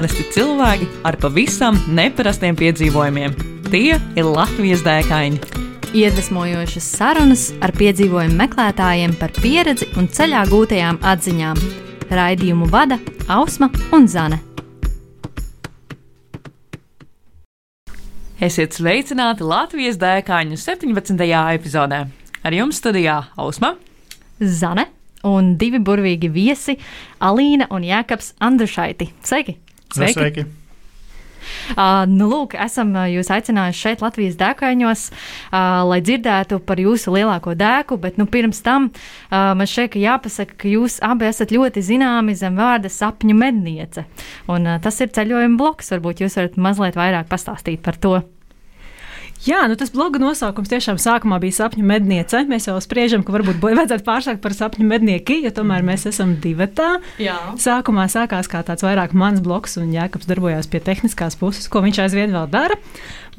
Parasti cilvēki ar pavisam neparastiem piedzīvojumiem. Tie ir Latvijas dēkaini. Iedvesmojošas sarunas ar piedzīvojumu meklētājiem par pieredzi un ceļā gūtajām atziņām. Raidījumu vada Ausma un Zane. Esiet sveicināti Latvijas dēkaņu 17. epizodē. Ar jums studijā Ausma, Zane un divi burvīgi viesi - Alīna un Jēkabs Andrušaiti. Sveiki! Sveiki! Sveiki. Uh, nu, lūk, esam jūs aicinājuši šeit, Latvijas dēkaiņos, uh, lai dzirdētu par jūsu lielāko dēku, bet nu, pirms tam uh, man šeit jāpasaka, ka jūs abi esat ļoti zināmi zem vārda sapņu medniece. Un, uh, tas ir ceļojuma bloks. Varbūt jūs varat mazliet vairāk pastāstīt par to. Jā, nu tas bloga nosaukums tiešām sākumā bija sapņu medniece. Mēs jau spriežam, ka varbūt vajadzētu pārsākt par sapņu mednieki, jo tomēr mēs esam divi tā. Jā. Sākumā sākās kā tāds vairāk mans bloks, un Jēkabs darbojās pie tehniskās puses, ko viņš aizvien vēl dara.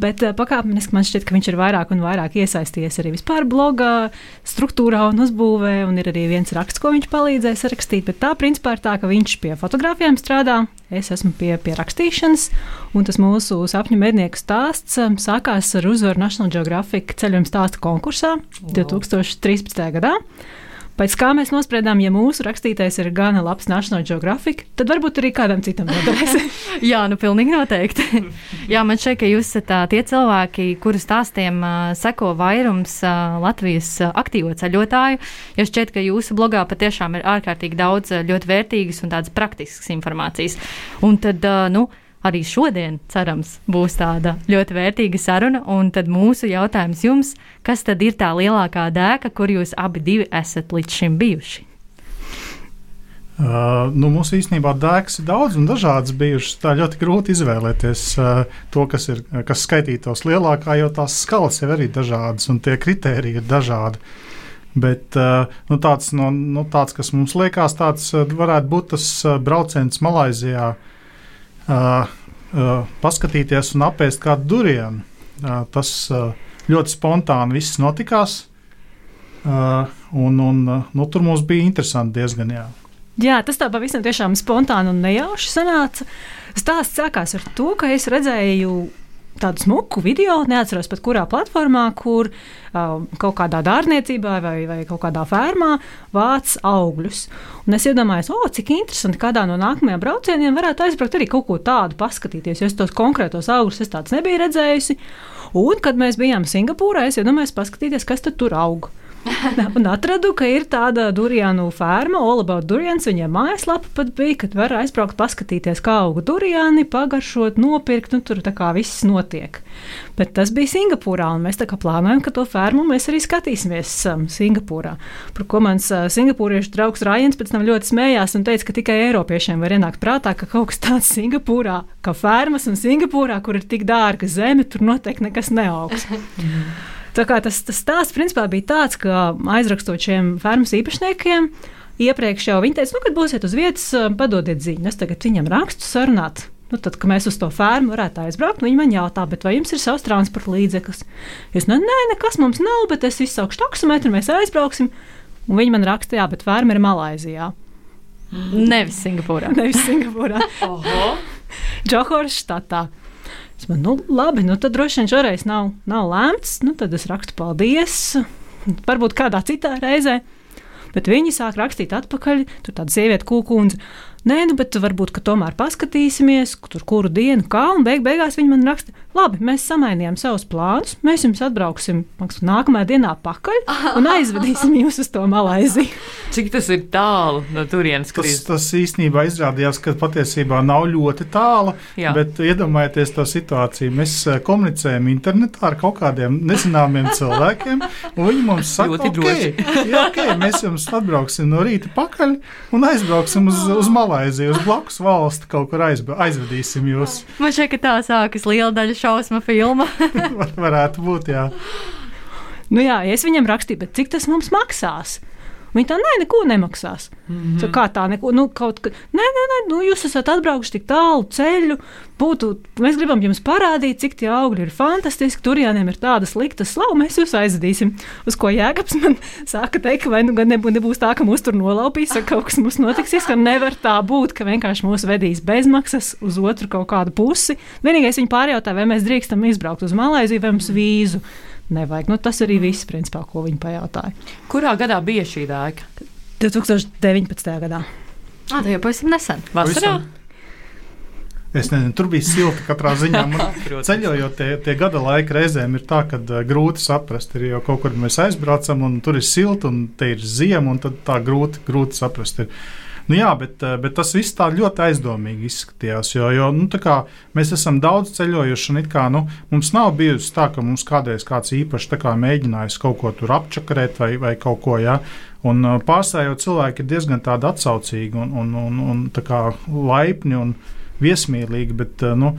Bet uh, pakāpeniski man šķiet, ka viņš ir vairāk un vairāk iesaistījies arī vispār blogā, struktūrā un uzbūvē. Un ir arī viens raksts, ko viņš palīdzēja sarakstīt. Bet tā principā ir tā, ka viņš pie fotografijām strādā. Es esmu pie, pie rakstīšanas, un tas mūsu sapņu mednieku stāsts um, sākās ar uzvaru National Geographic ceļojuma stāstu konkursā wow. 2013. gadā. Pēc kā mēs nospriedām, ja mūsu rakstītais ir gana labs National Geographic, tad varbūt arī kādam citam noderēs. Jā, nu pilnīgi noteikti. Jā, man šķiet, ka jūs esat tie cilvēki, kuru stāstiem uh, seko vairums uh, Latvijas uh, aktīvo ceļotāju. Jo šķiet, ka jūsu blogā patiešām ir ārkārtīgi daudz ļoti vērtīgas un tādas praktiskas informācijas. Un tad, nu, arī šodien, cerams, būs tāda ļoti vērtīga saruna. Un tad mūsu jautājums jums, kas tad ir tā lielākā dēka, kur jūs abi esat līdz šim bijuši? Uh, nu, mums īstenībā dēks ir daudz un dažādas bijušas. Tā ļoti grūti izvēlēties uh, to, kas, ir, kas skaitītos lielākā, jo tās skalas jau arī ir dažādas un tie kriteriji ir dažādi. Bet uh, nu, tāds, no, nu, tāds, kas mums liekas, tāds uh, varētu būt tas uh, brauciens Malaizijā. Uh, uh, paskatīties un apēst kādu durienu. Tas ļoti spontāni viss notikās. Un, un, nu, tur mums bija interesanti diezgan. Jā. Jā, tas tā pavisam spontāni un nejauši sanāca. Stāsts sākās ar to, ka es redzēju tādu smuku video, neatceros pat kurā platformā, kur uh, kaut kādā dārniecībā vai, vai kaut kādā fermā vāc augļus. Un es iedomājos, o, cik interesanti, kādā no nākamajiem braucieniem varētu aizbraukt arī kaut ko tādu paskatīties, jo es tos konkrētos augļus es tādus nebiju redzējusi. Un, kad mēs bijām Singapūrā, es iedomājos paskatīties, kas tur aug. un atradu, ka ir tāda durianu ferma, All About Durians. Viņiem mājaslapa pat bija, kad var aizbraukt, paskatīties, kā auga duriani, pagaršot, nopirkt. Nu, tur tā kā viss notiek. Bet tas bija Singapūrā, un mēs tā kā plānojam, ka to fermu mēs arī skatīsimies um, Singapūrā. Par ko mans uh, singapūriešu draugs Rājans pēc tam ļoti smējās un teica, ka tikai Eiropiešiem var ienākt prātā, ka kaut kas tāds Singapūrā, kā fermas un Singapūrā, kur ir tik dārga zeme, tur noteikti nekas neaugs. Tā kā tas, tas stāsts principā bija tāds, ka aizrakstot šiem fermas īpašniekiem, iepriekš jau viņi teica, nu, kad būsiet uz vietas, padodiet ziņu. Es tagad viņam rakstu sarunāt. Nu, tad, kad mēs uz to fermu varētu aizbraukt, viņi man jautā, vai jums ir savs transporta līdzeklis. Es teicu, nē, nekas mums nav, bet es izsaukšu taksometru, mēs aizbrauksim. Un viņi man raksta, jā, bet ferma ir Malaizijā. Nevis Singapūrā. Nevis Singapūrā. Džohoras štatā. Es man, nu, labi, nu, tad droši vien šoreiz nav, nav lēmts. Nu, tad es rakstu paldies. Varbūt kādā citā reizē. Bet viņi sāk rakstīt atpakaļ. Tur tāda sieviete, kūkundze. Nē, nu, bet varbūt tomēr paskatīsimies, kur kuru dienu, kā. Un beig beigās viņi man raksta, labi, mēs samainījām savus plānus. Mēs jums atbrauksim maksim, nākamajā dienā pakaļ un aizvedīsim jūs uz to Malaiziju. Cik tas ir tālu no turienes? Tas, tas īstenībā izrādījās, ka patiesībā nav ļoti tālu. Bet iedomājieties to situāciju. Mēs eh, komunicējam internetā ar kaut kādiem nezināmiem cilvēkiem, un viņi mums saka, ļoti droši. Okay, jā, okay, mēs jums atbrauksim no rīta pakaļ un aizbrauksim uz, uz Malaiziju. Malaiziju, uz blakus valsti kaut kur aizbe, aizvedīsim jūs. Man šķiet, ka tā sākas liela daļa šausmu filma. Var, varētu būt, jā. Nu jā, es viņam rakstīju, bet cik tas mums maksās? Viņi tā, nē, neko nemaksās. Mm -hmm. Kā tā, neko, nu, kaut kā, nē, nē, nē, nu, jūs esat atbraukuši tik tālu ceļu, būtu, mēs gribam jums parādīt, cik tie augļi ir fantastiski, tur jāniem ir tāda slikta slava, mēs jūs aizvedīsim. Uz ko Jēkabs man sāka teikt, ka vai nu gan nebūs, nebūs tā, ka mūs tur nolaupīs, vai kaut kas mums notiksies, ka nevar tā būt, ka vienkārši mūs vedīs bezmaksas uz otru kaut kādu pusi. Vienīgais viņi pārjautā, vai mēs drīkstam izbraukt uz Malaiziju vai mums vīzu nevajag. Nu, tas arī viss, principā, ko viņi pajautāja. Kurā gadā bija šī dēka? 2019. gadā. Ah, tā jau pavisam nesen. Vasarā? Es nezinu, tur bija silti katrā ziņā. Ceļojot, tie, tie gada laika reizēm ir tā, ka uh, grūti saprast. Ir jau kaut kur mēs aizbraucam, un tur ir silti, un te ir ziema, un tad tā grūti, grūti saprast. Ir. Nu, jā, bet, eh, bet tas viss tā ļoti aizdomīgi izskatījās. Jo, jo nu, mēs esam daudz ceļojuši, un kā, nu, mums nav bijusi tā, ka mums kādreiz kāds īpaši kā, mēģinājis kaut ko tur apčakarēt vai, vai kaut ko. Ja? Un eh, pārstāvjot cilvēki ir diezgan atsaucīgi un, un, un, un kā, laipni un viesmīlīgi. Bet, eh, nu,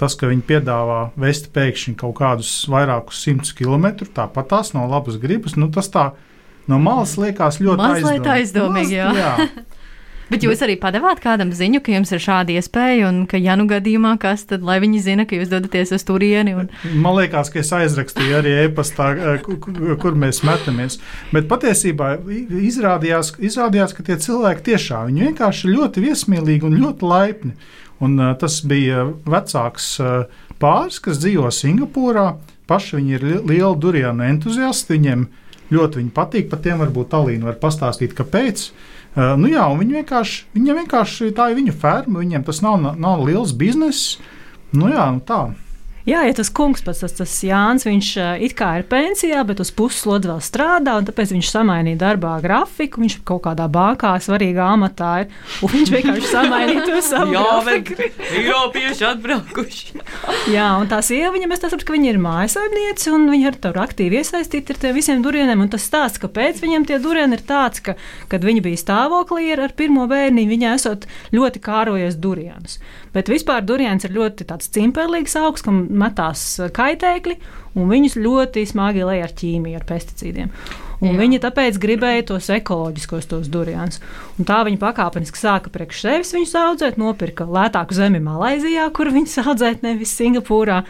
tas, ka viņi piedāvā vest pēkšņi kaut kādus vairākus simtus kilometrus, tāpat tās no labas gribas, nu, tas tā no malas liekas ļoti Mazliet aizdomīgi. aizdomīgi jā. jā. Bet jūs arī padavāt kādam ziņu, ka jums ir šāda iespēja, un ka, ja nu gadījumā kas, tad lai viņi zina, ka jūs dodaties uz turieni. Un... Man liekas, ka es aizrakstīju arī e-pastā, kur mēs metamies. Bet patiesībā izrādījās, izrādījās, ka tie cilvēki tiešām viņi vienkārši ir ļoti viesmīlīgi un ļoti laipni. Un, uh, tas bija vecāks uh, pāris, kas dzīvo Singapūrā. Paši viņi ir li lieli durienu entuziasti. Viņiem ļoti viņi patīk, pat tiem varbūt Alīna var pastāstīt, kāpēc. Uh, nu jā, viņi vienkārši, viņiem vienkārši tā ir viņu ferma, viņiem tas nav, nav liels bizness. Nu jā, nu tā. Jā, ja tas kungs pats, tas, tas Jānis, viņš it kā ir pensijā, bet uz puslodi vēl strādā, un tāpēc viņš samainīja darbā grafiku. Viņš kaut kādā bankā svarīgā amatā ir, un viņš vienkārši samainīja to savu Jā, grafiku. Eiropieši atbraukuši. Jā, un tā sieva, viņam es saprotu, ka viņa ir mājasaimniece, un viņa ir tur aktīvi iesaistīta ar tiem visiem durieniem, un tas stāsts, kāpēc viņam tie durieni ir tāds, ka, kad viņa bija stāvoklī ar, ar pirmo bērnu, viņa esot ļoti kārojies durienus. Bet vispār duriens ir ļoti cimperlīgs augs, kam metās kaitēkļi, un viņus ļoti smagi lej ar ķīmiju, ar pesticīdiem. Un Jā. viņi tāpēc gribēja tos ekoloģiskos tos durianus. Un tā viņi pakāpeniski sāka priekš sevis viņus audzēt, nopirka lētāku zemi Malaizijā, kur viņus audzēt, nevis Singapūrā.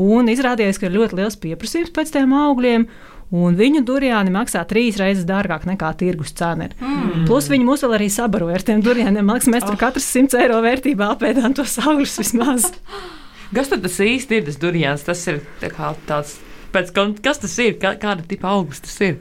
Un izrādījās, ka ir ļoti liels pieprasījums pēc tiem augļiem un viņu duriāni maksā trīs reizes dārgāk nekā tirgus cena. Mm. Plus viņi mūs vēl arī sabaroja ar tiem duriāniem. Mākslinieks, mēs tur oh. katrs 100 eiro vērtībā apēdām tos augļus vismaz. Kas tad tas īsti ir tas durians? Tas ir tā tāds, pēc, kas tas ir, kā, kāda tipa augsts tas ir?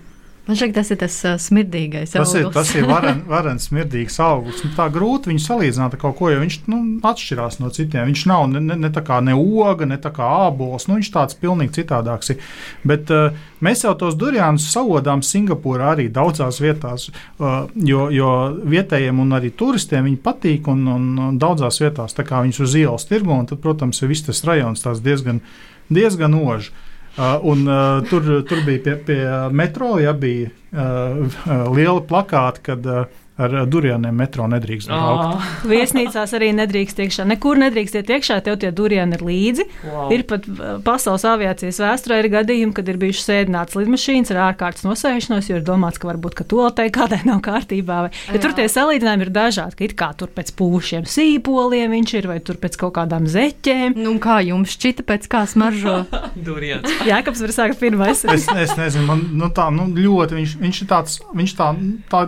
Man šķiet, tas ir tas uh, smirdīgais tas augurs. Ir, tas ir varens, varen smirdīgs augurs. Nu, tā grūti viņu salīdzināt ar kaut ko, jo viņš nu, atšķirās no citiem. Viņš nav ne, ne, ne tā kā ne oga, ne tā kā ābols. Nu, viņš tāds pilnīgi citādāks ir. Bet uh, mēs jau tos durianus savodām Singapūrā arī daudzās vietās, uh, jo, jo vietējiem un arī turistiem viņi patīk un, un, un daudzās vietās viņus uz ielas tirgo. Tad, protams, ir viss tas rajons diezgan, diezgan ožs. Uh, un, uh, tur, tur bija pie, pie metro, ja bija uh, liela plakāta, kad uh, ar durieniem metro nedrīkst braukt. Oh. Viesnīcās arī nedrīkst iekšā. Nekur nedrīkst iet iekšā, tev tie durieni ir līdzi. Wow. Ir pat pasaules aviācijas vēsturē ir gadījumi, kad ir bijušas sēdināts lidmašīnas ar ārkārtas nosēšanos, jo ir domāts, ka varbūt ka toaletē kādai nav kārtībā. Vai, ja tur tie salīdzinājumi ir dažādi, ka it kā tur pēc pūšiem sīpoliem viņš ir vai tur pēc kaut kādām zeķēm. Nu, kā jums šķita pēc kā smaržo? Duriens. Jākaps var sākt pirmais. es, es nezinu, man nu, tā nu, ļoti viņš, viņš ir tāds, viņš tā, tā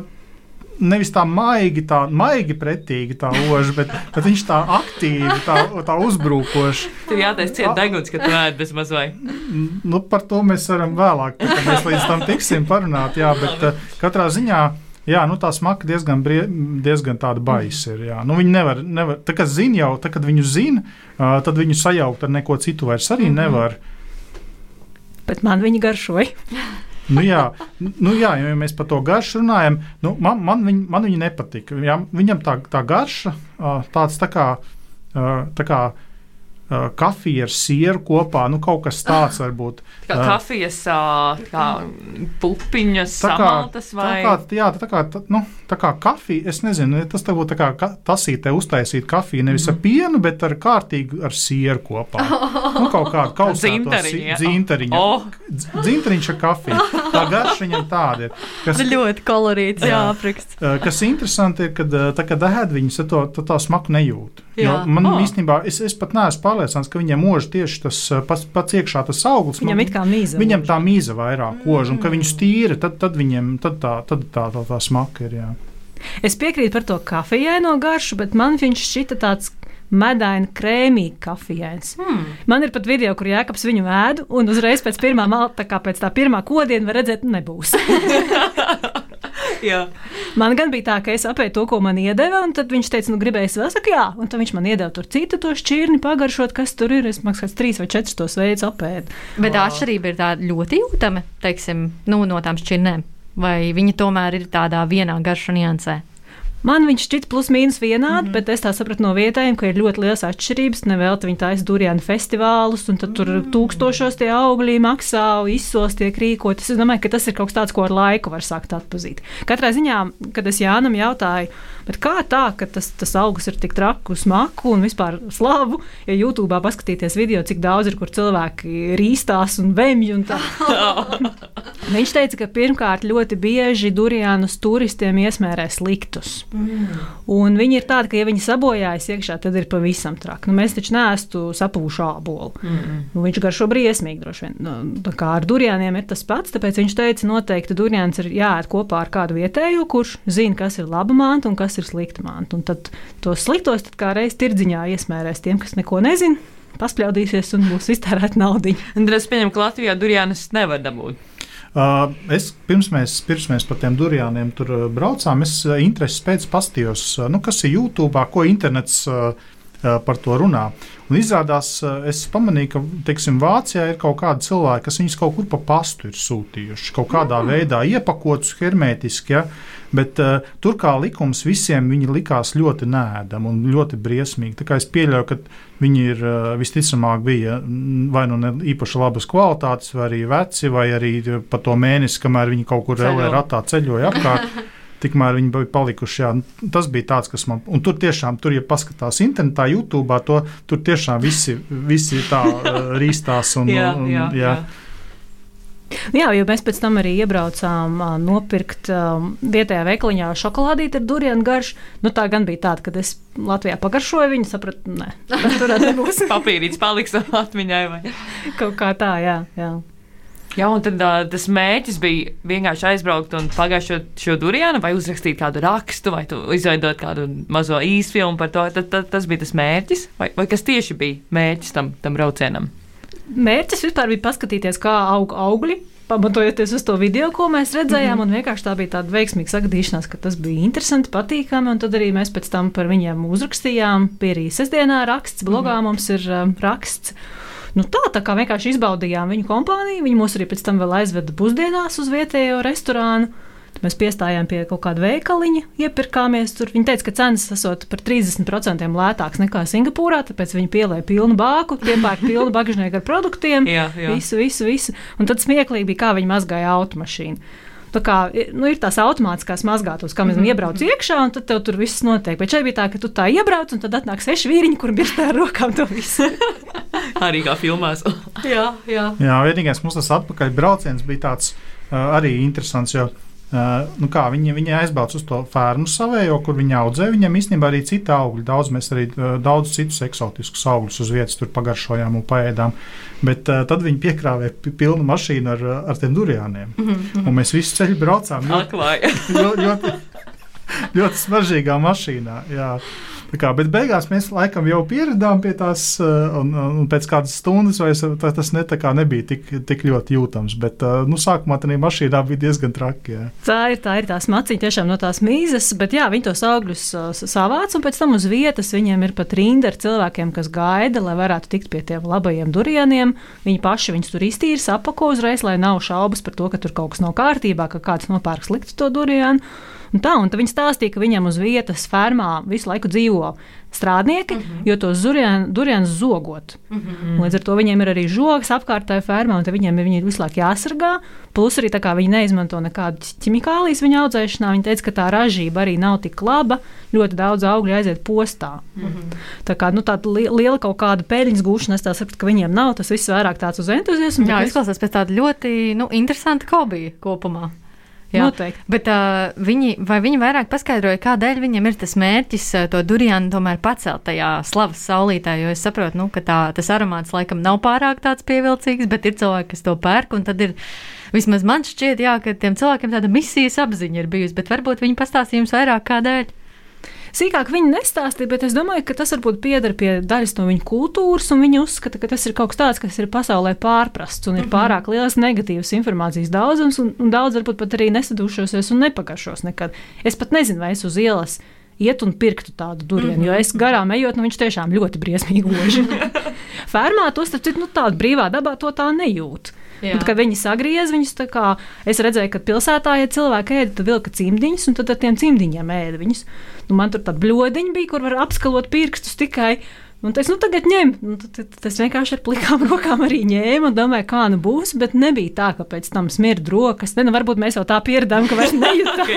nevis tā maigi, tā maigi pretīgi tā oža, bet, bet viņš tā aktīvi, tā, tā uzbrukoši. Tur jātaisa ciet deguns, ka tu ēd bez mazvai. Nu, par to mēs varam vēlāk, kad mēs līdz tam tiksim parunāt, jā, bet uh, katrā ziņā. Jā, nu tā smaka diezgan, brie, diezgan tāda baisa ir. Jā. Nu, viņi nevar, nevar tā kā zina jau, tā, kad viņu zina, uh, tad viņu sajaukt ar neko citu vairs arī mm -hmm. nevar. Bet man viņi garšoja. Nu, jā, nu, jā, ja mēs par to garšu runājam, nu, man, man, viņ, man viņa nepatika. Jā, viņam tā, tā garša tāds tā kā. Tā kā kafija ar sieru kopā, nu kaut kas tāds varbūt. Kā Uh, kafijas kā pupiņas, Tā kā, samaltas vai tā kā, jā, tā kā, tā, nu, tā kā kafija, es nezinu, tas tā būtu tā kā tasītē uztaisīt kafiju nevis Mhm. ar pienu, bet ar kārtīgu ar sieru kopā. Nu, kaut kāda kausēto Dzintariņa, dzintariņa. Oh. Dz- Dzintariņš ar kafiju. Tā garša viņam tāda ir. Kas, Tas ļoti kolorīts, jā, apraksts. Kas interesanti ir, kad tā, kad ēd viņas, tad to, to tā smaku nejūt. Man oh. īstenībā, es, es pat neesmu pārliecināts, ka viņam mūž tieši tas uh, pats, pats iekšā tas auglis. Viņam man- it kā mīza. Viņam tā mīza vairāk kož, un ka viņus tīra, tad, tad viņiem tad tā, tad tā, tā, tā smaka ir. Jā. Es piekrītu par to kafijēno garšu, bet man viņš šķita tāds medaini, krēmīgi kafijēns. Hmm. Man ir pat video, kur jēkabs viņu ēdu, un uzreiz pēc pirmā malta, kā pēc tā pirmā kodiena, var redzēt, nebūs. Man gan bija tā, ka es apēdu to, ko man iedeva, un tad viņš teica, nu, gribēs vēl, saka, jā, un tad viņš man iedeva tur citu to šķirni, pagaršot, kas tur ir. Es maksāju trīs vai četrus tos veidus apēdu. Bet Vau. atšķirība ir tāda ļoti jūtama, teiksim, nu, no tām šķirnēm. Vai viņi tomēr ir tādā vienā garšu niansē? Man viņš šķiet plus mīnus vienādi, mm -hmm. bet es tā sapratu no vietējiem, ka ir ļoti liels atšķirības. Nevelti viņi taisa durienu festivālus, un tur mm. tūkstošos tie augļi maksā, izsos tiek rīkot. Es domāju, ka tas ir kaut kas tāds, ko ar laiku var sākt atpazīt. Katrā ziņā, kad es Jānam jautāju, bet kā tā, ka tas, tas augs ir tik traku, smaku un vispār slavu, ja YouTube paskatīties video, cik daudz ir, kur cilvēki rīstās un vemj un tā. Viņš teica, ka pirmkārt ļoti bieži durianus turistiem iesmērē sliktus. Un viņi ir tādi, ka, ja viņi sabojājas iekšā, tad ir pavisam traki. Nu, mēs taču neesam sapūši ābolu. Nu, viņš garšo briesmīgi, droši vien. Nu, kā ar durianiem ir tas pats, tāpēc viņš teica, noteikti durians ir jāēd kopā ar kādu vietējo, kurš zina, kas ir laba manta un kas ir slikta manta. Un tad tos sliktos tad kā reiz tirdziņā iesmērēs tiem, kas neko nezina. Paspļaudīsies un būs iztērēta nauda. Es pieņemu, ka Latvijā durjānas nevar dabūt. Uh, es pirms mēs, pirms mēs par tiem durvīm tur braucām, es intereses pēc pastījos, nu, kas ir YouTube, ko internets uh, par to runā. Un izrādās, uh, es pamanīju, ka teiksim, Vācijā ir kaut kādi cilvēki, kas viņus kaut kur pa pastu ir sūtījuši, kaut kādā mm. veidā iepakotus hermētiski. Ja? Bet uh, tur kā likums visiem viņi likās ļoti nēdami un ļoti briesmīgi. Es pieļauju, ka viņi ir uh, visticamāk bija vai nu ne īpaši labas kvalitātes, vai arī veci, vai arī pa to mēnesi, kamēr viņi kaut kur Ceļo. relē ratā ceļoja apkārt. Tikmēr viņi bija palikuši. Jā, tas bija tāds, kas man. Un tur tiešām, tur, ja paskatās internetā, YouTube, to, tur tiešām visi, visi tā rīstās. Un, Jā, un, jā, jā. Jā, jo mēs pēc tam arī iebraucām ā, nopirkt um, vietējā veikaliņā šokolādīti ar durienu garšu. Nu, tā gan bija tāda, kad es Latvijā pagaršoju viņu, sapratu, nē, tas tur nebūs Papīrīts paliks atmiņai. Vai? kaut kā tā, jā. jā. Jā, un tad uh, tas mērķis bija vienkārši aizbraukt un pagājušo šo, šo durienu, vai uzrakstīt kādu rakstu, vai izveidot kādu mazo īsfilmu par to. Tad, tad, tas bija tas mērķis, vai, vai kas tieši bija mērķis tam, tam braucienam? Mērķis vispār bija paskatīties, kā aug augļi. Pamatojoties uz to video, ko mēs redzējām, mm -hmm. un vienkārši tā bija tāda veiksmīga sagadīšanās, ka tas bija interesanti, patīkami. Un tad arī mēs pēc tam par viņiem uzrakstījām. Bija arī sestdienā raksts, blogā mm -hmm. mums ir um, raksts. Nu tā, tā kā vienkārši izbaudījām viņu kompāniju. Viņi mūs arī pēc tam vēl aizveda pusdienās uz vietējo restorānu. Tad mēs piestājām pie kaut kāda veikaliņa, iepirkāmies tur. Viņi teica, ka cenas esot par 30% lētākas nekā Singapūrā, tāpēc viņi pielēja pilnu bāku, piepērk pilnu bagāžnieku ar produktiem. Jā, jā. Visu, visu, visu. Un tad smieklīgi bija, kā viņi mazgāja automašīnu. Kā nu, ir tās automātiskās mazgātos, kā mēs mm -hmm. iebraucam iekšā, un tad tev tur viss notiek. Bet šeit bija tā, ka tu tā iebrauc, un tad atnāk seši vīriņi, kuriem ir tā ar rokām to visu. Arī kā filmās. Jā, jā. Jā, vienīgais mums tas atpakaļ brauciens bija tāds uh, arī interesants. Jo, Uh, nu kā, viņi, viņi aizbrauca uz to fermu savējo, kur viņi audzē. Viņam īstenībā arī citi augļi. Daudz mēs arī uh, daudz citus eksotiskus augļus uz vietas pagaršojām un paēdām. Bet uh, tad viņi piekrāvēja pi- pilnu mašīnu ar, uh, ar tiem durianiem. Mm -hmm. Un mēs visu ceļu braucām ļoti, ļoti, ļoti, ļoti smaržīgā mašīnā. Jā. Tā Kā, bet beigās mēs laikam jau pieradām pie tās, uh, un, un pēc kādas stundas vairs tā, tas ne, tā kā nebija tik, tik ļoti jūtams. Bet uh, nu, sākumā tā mašīnā bija diezgan traki. Jā. Tā ir tā, ir tā smaciņa tiešām no tās mīzes, bet jā, viņi tos augļus s- savāc, un pēc tam uz vietas viņiem ir pat rinda ar cilvēkiem, kas gaida, lai varētu tikt pie tiem labajiem durieniem. Viņi paši viņus tur iztīra, apako uzreiz, lai nav šaubas par to, ka tur kaut kas nav kārtībā, ka kāds nopērk sliktu to durienu. Un tā, un viņi stāstīja, ka viņiem uz vietas fermā visu laiku dzīvo strādnieki, mm -hmm. jo tos durienus zogot. Mm -hmm. Līdz ar to viņiem ir arī žogs apkārtējā fermā, un viņiem ir viņi visu laiku jāsargā. Plus arī viņi neizmanto nekādas ķimikālijas viņa audzēšanā. Viņi teica, ka tā ražība arī nav tik laba. Ļoti daudz augļu aiziet postā. Mm -hmm. Tā kā nu, tāda li liela kaut kāda peļņas gūšana, es saprotu, ka viņiem nav. Tas viss vairāk tāds uz entuziasmu. Jā, izklausās pēc tāda ļoti nu, interesanta hobija kopumā. Jā, noteikti. Bet uh, viņi, vai viņi vairāk paskaidroja, kādēļ viņam ir tas mērķis uh, to durianu tomēr pacelt tajā slavas saulītē? Jo es saprotu, nu, ka tā, tas aromāts laikam nav pārāk tāds pievilcīgs, bet ir cilvēki, kas to pērk. Tad ir vismaz man šķiet, jā, ka tiem cilvēkiem tāda misijas apziņa ir bijusi, bet varbūt viņi pastāstīja jums vairāk kādēļ. Sīkāk viņi nestāstīja, bet es domāju, ka tas varbūt pieder pie daļas no viņa kultūras, un viņi uzskata, ka tas ir kaut kas tāds, kas ir pasaulē pārprasts un ir mhm. pārāk liels negatīvas informācijas daudzums, un, un daudz varbūt pat arī nesadūšosies un nepagaršos nekad. Es pat nezinu, vai es uz ielas iet un pirktu tādu durienu, mm -hmm. jo es garām ejot, nu viņš tiešām ļoti briesmīgi loži. Fermā to starp citu, nu tādu brīvā dabā to tā nejūt. Kad viņi sagriez viņus, kā, es redzēju, ka pilsētā, ja cilvēki ēda, tad vilka cimdiņus, un tad ar tiem cimdiņiem ēda viņus. Nu, man tur tāda bludiņa bija, kur var apskalot pirkstus tikai. Un es nu, tagad ņemu, nu, tas vienkārši ar plikām rokām arī ņēmu un domāju, kā nu būs. Bet nebija tā, ka pēc tam smirda rokas. Ne, nu, varbūt mēs jau tā pieradām, ka vairs nejūtam.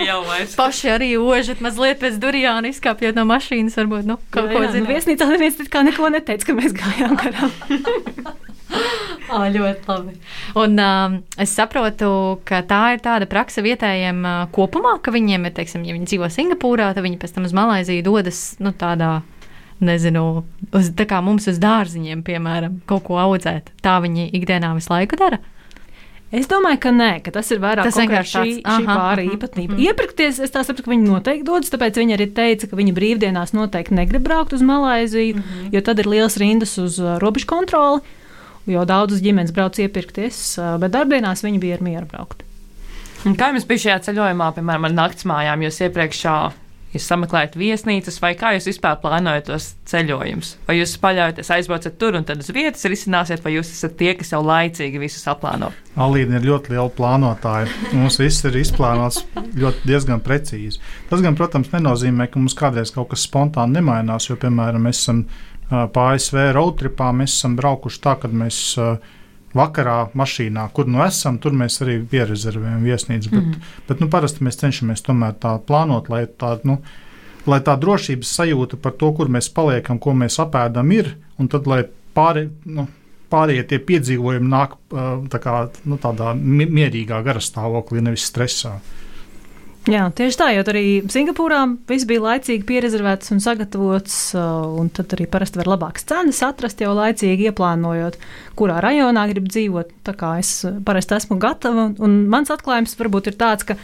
Paši arī ožat mazliet pēc durvīm, izkāpjot no mašīnas. Varbūt nu, kaut jā, ko zināt. Nu, viesnīcā neviens kā neko neteica, ka mēs gājām garām. oh, ļoti labi. Un, um, es saprotu, ka tā ir tāda praksa vietējiem uh, kopumā, ka viņiem ir, teiksim, ja viņi dzīvo Singapūrā, tad viņi pēc tam uz Malaiziju dodas nu, tādā nezinu, uz, tā kā mums uz dārziņiem, piemēram, kaut ko audzēt. Tā viņi ikdienā visu laiku dara. Es domāju, ka nē, ka tas ir vairāk tas vienkārši šī, tāds, šī pāri īpatnība. Mm. Iepirkties, es tā saprotu, ka viņi noteikti dodas, tāpēc viņi arī teica, ka viņi brīvdienās noteikti negrib braukt uz Malaiziju, mm -hmm. jo tad ir liels rindas uz uh, robežu kontroli, jo daudzas ģimenes brauc iepirkties, uh, bet darbdienās viņi bija ar mieru braukt. Un kā jums bija šajā ceļojumā, piemēram, ar naktsmājām? Jūs iepriekšā jūs sameklējat viesnīcas, vai kā jūs vispār plānojat tos ceļojumus? Vai jūs paļaujaties, aizbraucat tur un tad uz vietas risināsiet, vai jūs esat tie, kas jau laicīgi visu saplāno? Alīna ir ļoti liela plānotāja. Mums viss ir izplānots ļoti diezgan precīzi. Tas, gan, protams, nenozīmē, ka mums kādreiz kaut kas spontāni nemainās, jo, piemēram, mēs esam pa ASV roadtripā, mēs esam braukuši tā, ka mēs uh, vakarā mašīnā, kur nu esam, tur mēs arī pierezervējam viesnīcu. Bet, mm. bet nu, parasti mēs cenšamies tomēr tā plānot, lai tā, nu, lai tā drošības sajūta par to, kur mēs paliekam, ko mēs apēdam, ir. Un tad, lai pāri, nu, pārējie tie piedzīvojumi nāk tā kā, nu, tādā mierīgā garastāvoklī, nevis stresā. Jā, tieši tā, jo arī Singapūrā viss bija laicīgi pierezervēts un sagatavots, uh, un tad arī parasti var labākas cenas atrast jau laicīgi ieplānojot, kurā rajonā grib dzīvot. Tā kā es parasti esmu gatava, un mans atklājums varbūt ir tāds, ka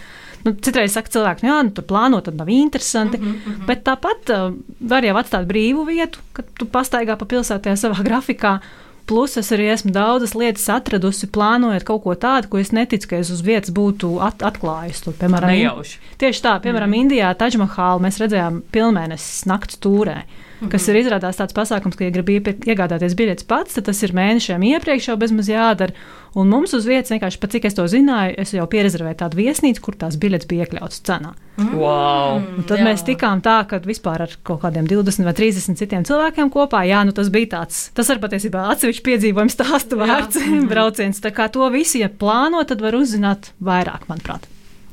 nu, citreiz saka cilvēki, nu, jā, nu, tur plānot, tad nav interesanti. Mm -hmm, mm -hmm. Bet tāpat uh, var jau atstāt brīvu vietu, kad tu pastaigā pa pilsētā savā grafikā. Plus es arī esmu daudzas lietas atradusi, plānojot kaut ko tādu, ko es neticu, ka es uz vietas būtu at atklājis. Tur, piemēram, Nejauši. Tieši tā, piemēram, mm. Indijā Taģmahālu mēs redzējām pilnmēnesis nakts tūrē. Kas ir izrādās tāds pasākums, ka, ja grib iegādāties biļetes pats, tad tas ir mēnešiem iepriekš jau bezmaz jādara. Un mums uz vietas vienkārši, pat cik es to zināju, es jau pierezervēju tādu viesnīcu, kur tās biļetes bija iekļautas cenā. Mm. Wow. Un tad jā. mēs tikām tā, ka vispār ar kaut kādiem 20 vai 30 citiem cilvēkiem kopā, jā, nu tas bija tāds, tas ir patiesībā atsevišķi piedzīvojums stāstu vērts brauciens. Tā kā to visi, ja plāno, tad var uzzināt vairāk, manuprāt.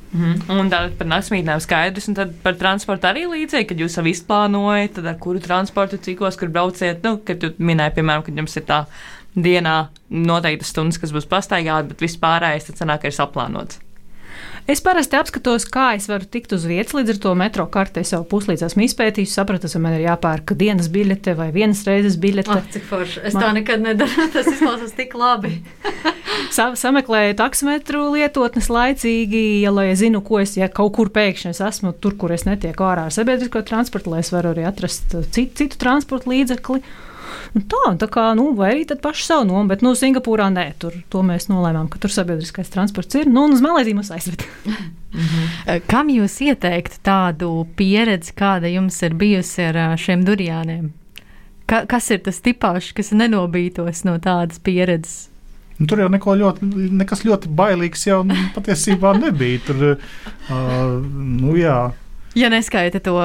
Mm. Un tad par naktsmītnēm skaidrs, un tad par transportu arī līdzīgi, kad jūs jau izplānojat, tad ar kuru transportu cikos, kur brauciet, nu, kad jūs minējat, piemēram, kad jums ir tā dienā noteiktas stundas, kas būs pastaigāta, bet viss pārējais tad sanāk, ka ir saplānots. Es parasti apskatos, kā es varu tikt uz vietas, līdz ar to metro kartē jau puslīdz esmu izpētījis, sapratu, ka man ir jāpērk dienas biļete vai vienas reizes biļete. Oh, cik forši. Es man... tā nekad nedaru. Tas izklausās tik labi. Sa sameklēju taksometru lietotnes laicīgi, ja lai es zinu, ko es, ja kaut kur pēkšņi es esmu tur, kur es netieku ārā ar sabiedrisko transportu, lai es varu arī atrast citu, citu transporta līdzekli. Nu, tā, tā kā, nu, vai arī tad paši savu nomu, bet, nu, Singapūrā nē, tur to mēs nolēmām, ka tur sabiedriskais transports ir, nu, un uz Malēziju mūs aizved. Mhm. Kam jūs ieteiktu tādu pieredzi, kāda jums ir bijusi ar šiem durjāniem? Ka, kas ir tas tipāšs, kas nenobītos no tādas pieredzes? Nu, tur jau neko ļoti, nekas ļoti bailīgs jau patiesībā nebija. Tur, uh, nu, jā. Ja neskaita to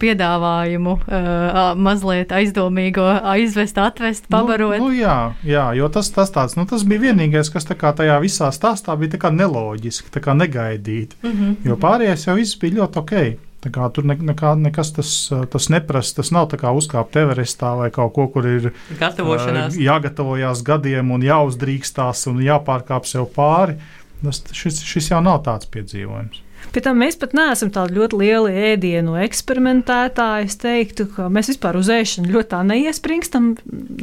piedāvājumu, uh, mazliet aizdomīgo aizvest, atvest, pabarot. Nu, nu, jā, jā, jo tas, tas, tāds, nu, tas bija vienīgais, kas kā, tajā visā stāstā bija neloģiski, negaidīti. Mm -hmm. Jo pārējais jau viss bija ļoti ok. Tā kā, tur ne, nekā, nekas tas, tas neprasa. Tas nav kā uzkāpt Everestā vai kaut ko, kur ir uh, jāgatavojās gadiem un jāuzdrīkstās un jāpārkāp sev pāri. Tas, šis, šis jau nav tāds piedzīvojums. Pie tam mēs pat neesam tādi ļoti lieli ēdienu eksperimentētāji. Es teiktu, ka mēs vispār uz ēšanu ļoti tā neiespringstam.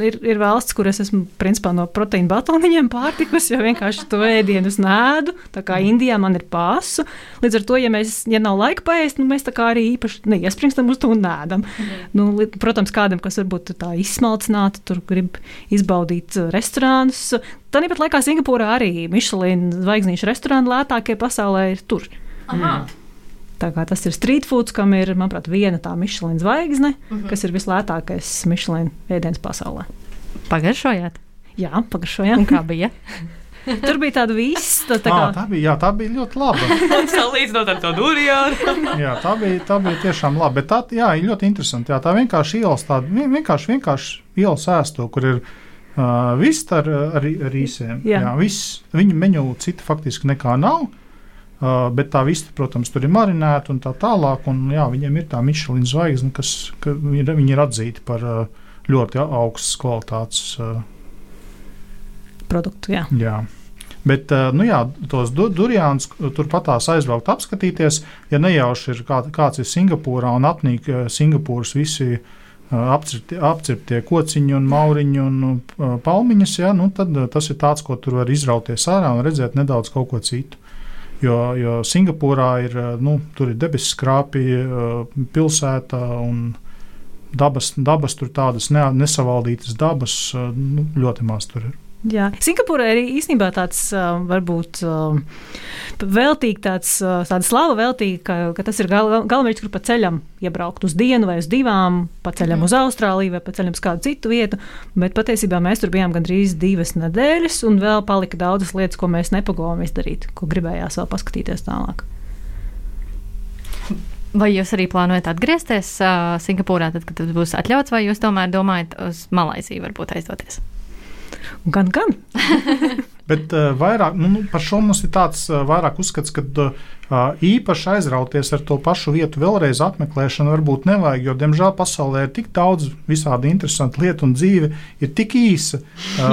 Ir, ir valsts, kur es esmu principā no proteīna batoniņiem pārtikus, jo vienkārši to ēdienu nēdu. Tā kā Indijā man ir pasu. Līdz ar to, ja, mēs, ja nav laika paēst, nu, mēs tā kā arī īpaši neiespringstam uz to un nēdam. Mm. Nu, protams, kādam, kas varbūt tā izsmalcināti, tur grib izbaudīt restorānus. Tāpat laikā Singapūrā arī Michelin zvaigznīšu restorāni lētākie pasaulē ir tur. Mm. Tā kā tas ir street food, kam ir, manuprāt, viena tā Michelin zvaigzne, mm -hmm. kas ir vislētākais Michelin ēdiens pasaulē. Pagaršojāt? Jā, pagaršojām. Un kā bija? Tur bija tāda vista. Tā, kā... à, tā, bija, jā, tā bija ļoti laba. Salīdzinot ar to dūrijānu. jā, tā bija, tā bija tiešām laba. Bet tā jā, ir ļoti interesanti. Jā, tā vienkārši ielas, tāda vienkārši, vienkārši ielas ēsto, kur ir uh, viss ar, ar, ar īsiem. Jā. Jā, viss, viņa meņu cita faktiski nekā nav. Uh, Uh, bet tā vista, protams, tur ir marinēta un tā tālāk. Un, jā, viņiem ir tā Michelin zvaigzne, kas ir, ir atzīta par uh, ļoti augstas kvalitātes uh, produktu. Jā. Jā. Bet, nu jā, tos du, durjānus turpatās aizbraukt, apskatīties. Ja nejauši ir kā, kāds ir Singapūrā un apnīk Singapūras visi apcirptie, apcirptie kociņi un mauriņi un palmiņas, jā, nu tad tas ir tāds, ko tur var izrauties ārā un redzēt nedaudz kaut ko citu. Jo, jo Singapūrā ir, eh, nu, ir debesu skrāpja, eh, pilsēta un dabas, dabas tur tādas ne, nesavaldītas dabas eh, nu, ļoti maz tur ir. Jā, Singapūrā ir īstenībā tāds varbūt veltīgi, tāds, tāda slava veltīga, ka, ka tas ir gal, galvenais, kur pa ceļam iebraukt uz dienu vai uz divām, pa ceļam mm. uz Austrāliju vai pa ceļam uz kādu citu vietu, bet patiesībā mēs tur bijām gandrīz divas nedēļas un vēl palika daudzas lietas, ko mēs nepagojām izdarīt, ko gribējās vēl paskatīties tālāk. Vai jūs arī plānojat atgriezties uh, Singapūrā, tad, kad tas būs atļauts, vai jūs tomēr domājat uz Malaisiju varbūt aizdoties? Gan, gan. Bet uh, vairāk nu, nu, par šo mums ir tāds uh, vairāk uzskats, ka uh, īpaši aizrauties ar to pašu vietu vēlreiz apmeklēšanu varbūt nevajag, jo, diemžēl, pasaulē ir tik daudz visādi interesantu lietu un dzīve ir tik īsa,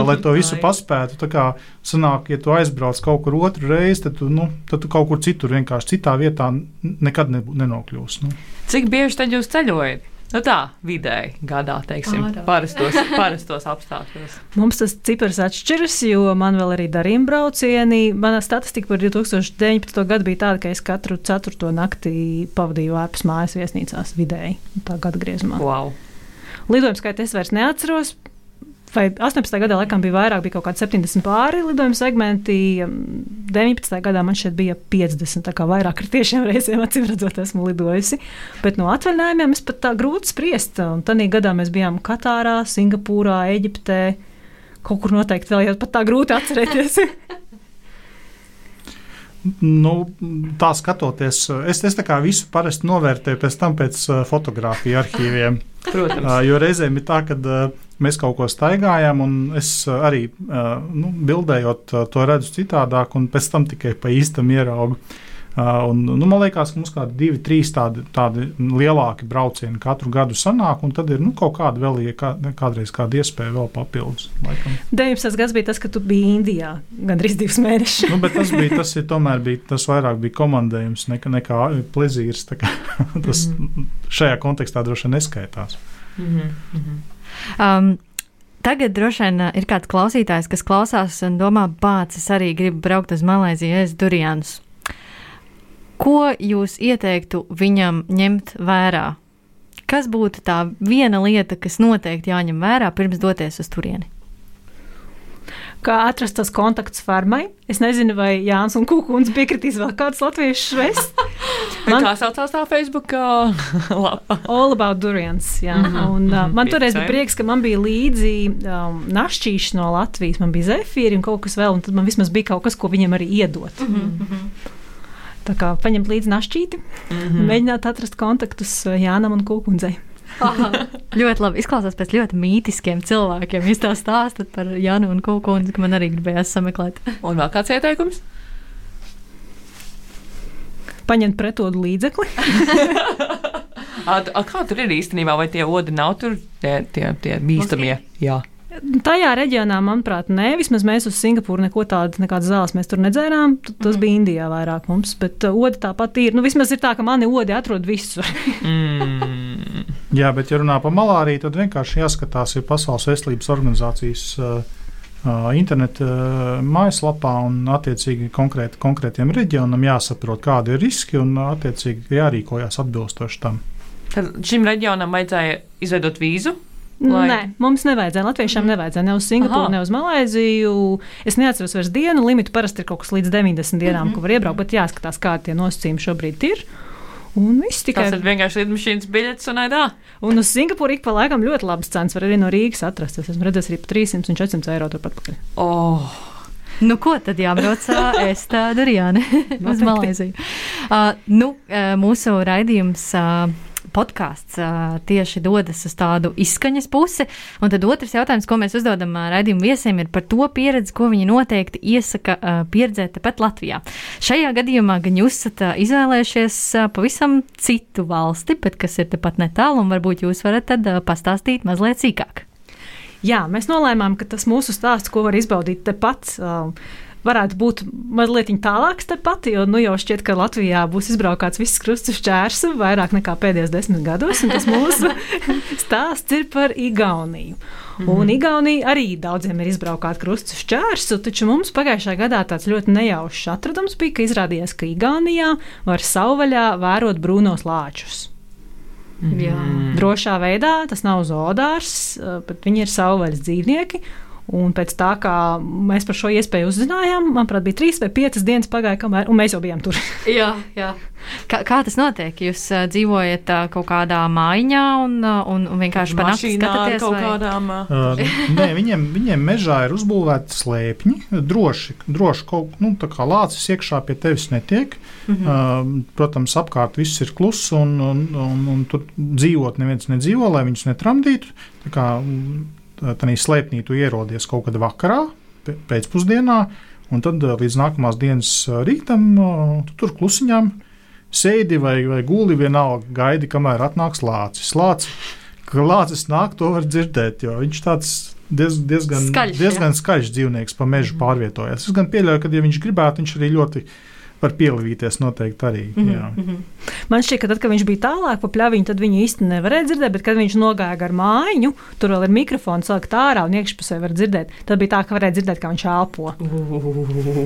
lai to visu paspētu. Tā kā sanāk, ja tu aizbrauc kaut kur otru reizi, tad tu, nu, tad tu kaut kur citur vienkārši citā vietā nekad nenokļūsi. Nu. Cik bieži tad jūs ceļojat? Nu tā, vidēji gadā, teiksim, Ārā. parastos, parastos apstākļos. Mums tas cipars atšķiras, jo man vēl arī darījuma braucieni. Mana statistika par 2019. gadu bija tāda, ka es katru ceturto naktī pavadīju ārpus mājas viesnīcās vidēji, tā gada griezumā. Wow. Lidojuma skaitu es vairs neatceros, vai 18. gadā laikam bija vairāk, bija kaut kādi 70 pāri lidojuma segmenti. 19. gadā man šeit bija 50, tā kā vairāk ar tiešām reizēm acīm redzot, esmu lidojusi. Bet no atvaļinājumiem es pat tā grūti spriest. Un tādā gadā mēs bijām Katārā, Singapūrā, Eģiptē. Kaut kur noteikti vēl jau pat tā grūti atcerēties. Nu, tā skatoties, es, es tā kā visu parasti novērtēju pēc tam pēc fotografiju arhīviem. Protams. Jo reizēm ir tā, ka mēs kaut ko staigājam, un es arī nu, bildējot to redzu citādāk, un pēc tam tikai pa īstam ieraugu. Un, nu, man liekas, ka mums ir kādi divi, trīs tādi, tādi lielāki braucieni katru gadu sanāk, un tad ir nu, kaut kāda vēl, kā, kādreiz kāda iespēja vēl papildus. Laikam. 19. gads bija tas, kad tu biji Indijā gandrīz divus mēnešus. nu, tas bija, tas ir tomēr bija, tas vairāk bija komandējums nekā, nekā plezīrs. tas mm -hmm. šajā kontekstā droši vien neskaitās. Mm -hmm. Um, Tagad droši vien ir kāds klausītājs, kas klausās un domā, bācis, arī gribu braukt uz Malaisiju, es durianus. Ko jūs ieteiktu viņam ņemt vērā? Kas būtu tā viena lieta, kas noteikti jāņem vērā pirms doties uz turieni? Kā atrast tos kontaktus farmai. Es nezinu, vai Jānis un Kūkuns piekritīs vēl kādus latviešu vest. Man... Kā saucās tā Facebook lapa? All about durians, jā. Mm -hmm. Un, uh, man toreiz bija prieks, ka man bija līdzi um, našķīši no Latvijas, man bija zefīri un kaut kas vēl, un tad man vismaz bija kaut kas, ko viņiem arī iedot. Mm -hmm. Tā kā paņemt līdzi našķīti, mm -hmm. mēģināt atrast kontaktus Jānam un Kūkundzei. ļoti labi. Izklausās pēc ļoti mītiskiem cilvēkiem. Jūs tā stāstat par Janu un Kukunu, ka man arī gribējās sameklēt. Un vēl kāds ieteikums? Paņemt pretodu līdzekli. a, a, kā tur ir īstenībā? Vai tie odi nav tur tie, tie, tie bīstamie? Jā. Tajā reģionā, manuprāt, nē, vismaz mēs uz Singapūru neko tādu, nekādas zāles mēs tur nedzērām. Tas mm. bija Indijā vairāk mums, bet uh, odi tāpat ir. Nu, vismaz ir tā, ka mani odi atrod visur. mm. Jā, bet, ja runā par malāriju, tad vienkārši jāskatās, ir Pasaules veselības organizācijas uh, uh, interneta uh, mājaslapā un attiecīgi konkrēt, konkrētiem reģionam jāsaprot, kādi ir riski un attiecīgi jārīkojas atbilstoši tam. Tad šim reģionam vajadzēja izveidot vīzu Lai... Nē, mums nevajadzēja. Latviešiem mm. nevajadzēja ne uz Singapūru, Aha. ne uz Malaiziju. Es neatceros vairs dienu. Limitu parasti ir kaut kas līdz 90 dienām, mm -hmm. ko var iebraukt. Bet jāskatās, kādi tie nosacījumi šobrīd ir. Un viss tikai tas ir vienkārši lidmašīnas biļets un aidā. Un uz Singapūru ik pa laikam ļoti labas cenas var arī no Rīgas atrast. Es esmu redzējis arī par 300 un 400 eiro turpat pakaļ. Oh. Nu, ko tad jābrauc es tādu arī jāne uz Malaiziju? Uh, nu, mūsu raidījums. Uh, podkāsts uh, tieši dodas uz tādu izskaņas pusi. Un tad otrs jautājums, ko mēs uzdodam uh, raidījumu viesiem, ir par to pieredzi, ko viņi noteikti iesaka uh, pieredzēt tepat Latvijā. Šajā gadījumā gan jūs esat uh, izvēlējušies uh, pavisam citu valsti, bet kas ir tepat netālu, un varbūt jūs varat tad uh, pastāstīt mazliet sīkāk. Jā, mēs nolēmām, ka tas mūsu stāsts, ko var izbaudīt tepat. Uh, varētu būt mazliet tālāks tepat, jo nu jau šķiet, ka Latvijā būs izbraukāts viss krusts šķērs vairāk nekā pēdējos desmit gados, un tas mūsu stāsts ir par Igauniju. Mm -hmm. Un Igaunija arī daudziem ir izbraukāta krusts šķērsu, taču mums pagājušajā gadā tāds ļoti nejaušs atradums bija, ka izrādījās, ka Igaunijā var savvaļā vērot brūnos lāčus. Mm -hmm. Drošā veidā tas nav zoodārs, bet viņi ir savvaļas dzīvnieki. Un pēc tā, kā mēs par šo iespēju uzzinājām, manuprāt, bija trīs vai piecas dienas pagāja, kamēr mēs jau bijām tur. jā, jā. Kā, kā tas notiek? Jūs uh, dzīvojat uh, kaut kādā mājiņā un, uh, un, un vienkārši panākt skatāties kaut vai? kādām. Uh... Uh, nē, viņiem, viņiem mežā ir uzbūvēti slēpņi, droši, droši kaut nu, kā lācis iekšā pie tevis netiek. Mm -hmm. uh, protams, apkārt viss ir kluss un, un, un, un tur dzīvot neviens nedzīvo, lai viņus netramdītu. Tā kā, tādā slēpnī tu ierodies kaut kad vakarā, pēcpusdienā, un tad līdz nākamās dienas rītam tu tur klusiņām sēdi vai, vai guli vienalga, gaidi, kamēr atnāks lācis. Lācis, ka lācis nāk, to var dzirdēt, jo viņš tāds diez, diezgan, skaļš, diezgan skaļš dzīvnieks pa mežu mhm. pārvietojas. Es gan pieļauju, ka, ja viņš gribētu, viņš arī ļoti var pielīties noteikti arī. Mm -hmm. Man šķiet, ka tad, kad viņš bija tālāk pa pļaviņu, tad viņu īsti nevarēja dzirdēt, bet kad viņš nogāja gar mājiņu, tur vēl ir mikrofons, salikt ārā un iekšpusē var dzirdēt. Tad bija tā, ka varēja dzirdēt, kā viņš elpo.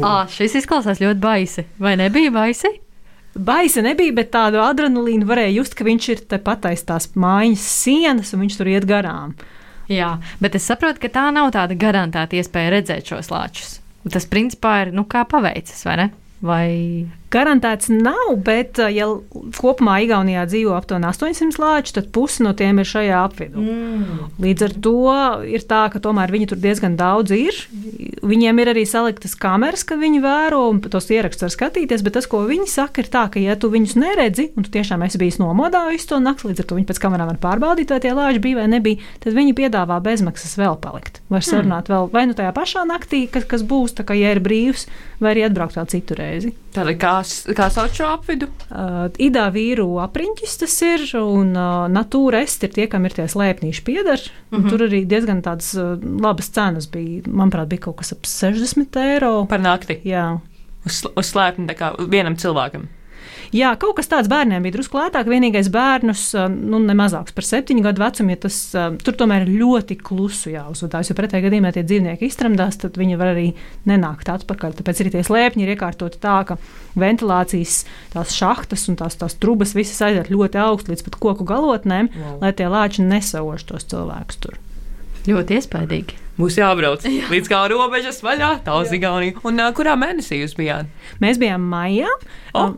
Ah, šis izklausās ļoti baisi. Vai nebija baisi? Baisa nebija, bet tādu adrenalīnu varēja just, ka viņš ir tepat aiz tās mājas sienas un viņš tur iet garām. Jā, bet es saprotu, ka tā nav tāda garantēta iespēja redzēt šos lāčus. Tas principā ir nu, kā paveicis, vai ne? Vai Garantēts nav, bet, ja kopumā Igaunijā dzīvo aptuveni 800 lāči, tad pusi no tiem ir šajā apvidū. Mm. Līdz ar to ir tā, ka tomēr viņi tur diezgan daudz ir. Viņiem ir arī saliktas kameras, kad viņi vēro, un tos ierakstus var skatīties, bet tas, ko viņi saka, ir tā, ka, ja tu viņus neredzi, un tu tiešām esi bijis nomodā visu to nakti, līdz ar to viņi pēc kamerām var pārbaudīt, vai tie lāči bija vai nebija, tad viņi piedāvā bezmaksas vēl palikt. Var mm. sarunāt mm. vēl vai nu tajā pašā naktī, kas, kas būs, tā kā ja ir brīvs, vai arī atbraukt vēl citu reizi. Tāda kā kā sauc šo apvidu? Uh, Idā vīru apriņķis tas ir, un uh, natūra est ir tie, kam ir tie slēpnīši pieder. Mm -hmm. Tur arī diezgan tādas uh, labas cenas bija. Manuprāt, bija kaut kas ap 60 eiro. Par nakti? Jā. Uz, uz slēpni kā vienam cilvēkam. Jā, kaut kas tāds bērniem bija drusku lētāk. Vienīgais bērnus, nu, ne mazāks par septiņu gadu vecumu, ja tas tur tomēr ir ļoti klusu jāuzvedās. Jo pretējā gadījumā tie dzīvnieki iztramdās, tad viņi var arī nenākt atpakaļ. Tāpēc arī tie slēpņi ir iekārtoti tā, ka ventilācijas tās šahtas un tās, tās trubas visas aiziet ļoti augstu līdz pat koku galotnēm, wow. lai tie lāči nesauž tos cilvēkus tur. Ļoti iespaidīgi. Būs jābrauc Jā. līdz kā robežas vaļā, tā uz Igauniju. Un uh, kurā mēnesī jūs bijāt? Mēs bijām maijā. O.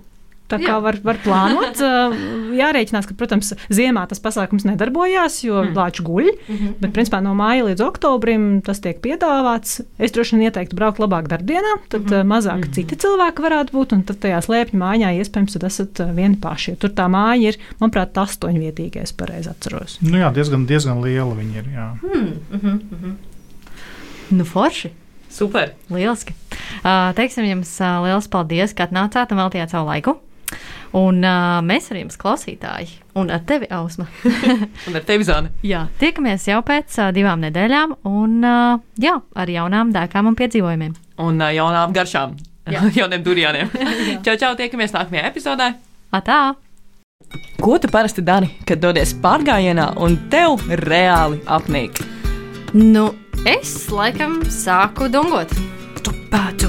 Tā kā var, var plānot, jārēķinās, ka, protams, ziemā tas pasākums nedarbojās, jo mm. lāču guļ. Mm -hmm. Bet, principā, no māja līdz oktobrim tas tiek piedāvāts. Es droši vien ieteiktu braukt labāk darbdienā, tad mm -hmm. mazāk mm -hmm. citi cilvēki varētu būt. Un tad tajā slēpņu mājā iespējams esat vieni paši. Tur tā māja ir, manuprāt, astoņvietīgais, pareizi atceros. Nu jā, diezgan, diezgan liela viņa ir. Jā. Mm -hmm. Nu, forši! Super! Lieliski! Uh, teiksim jums uh, liels paldies, ka atnācāt un veltījāt savu laiku. Un uh, mēs ar jums, klausītāji, un ar tevi, Ausma. un ar tevi, Zana. Jā, tiekamies jau pēc uh, divām nedēļām, un uh, jā, ar jaunām dēkām un piedzīvojumiem. Un uh, jaunām garšām, jauniem durjāniem. čau, čau, tiekamies nākamajā epizodē. Atā! Ko tu parasti dari, kad dodies pārgājienā un tev reāli apnīk? Nu, es laikam sāku dungot. Pācu,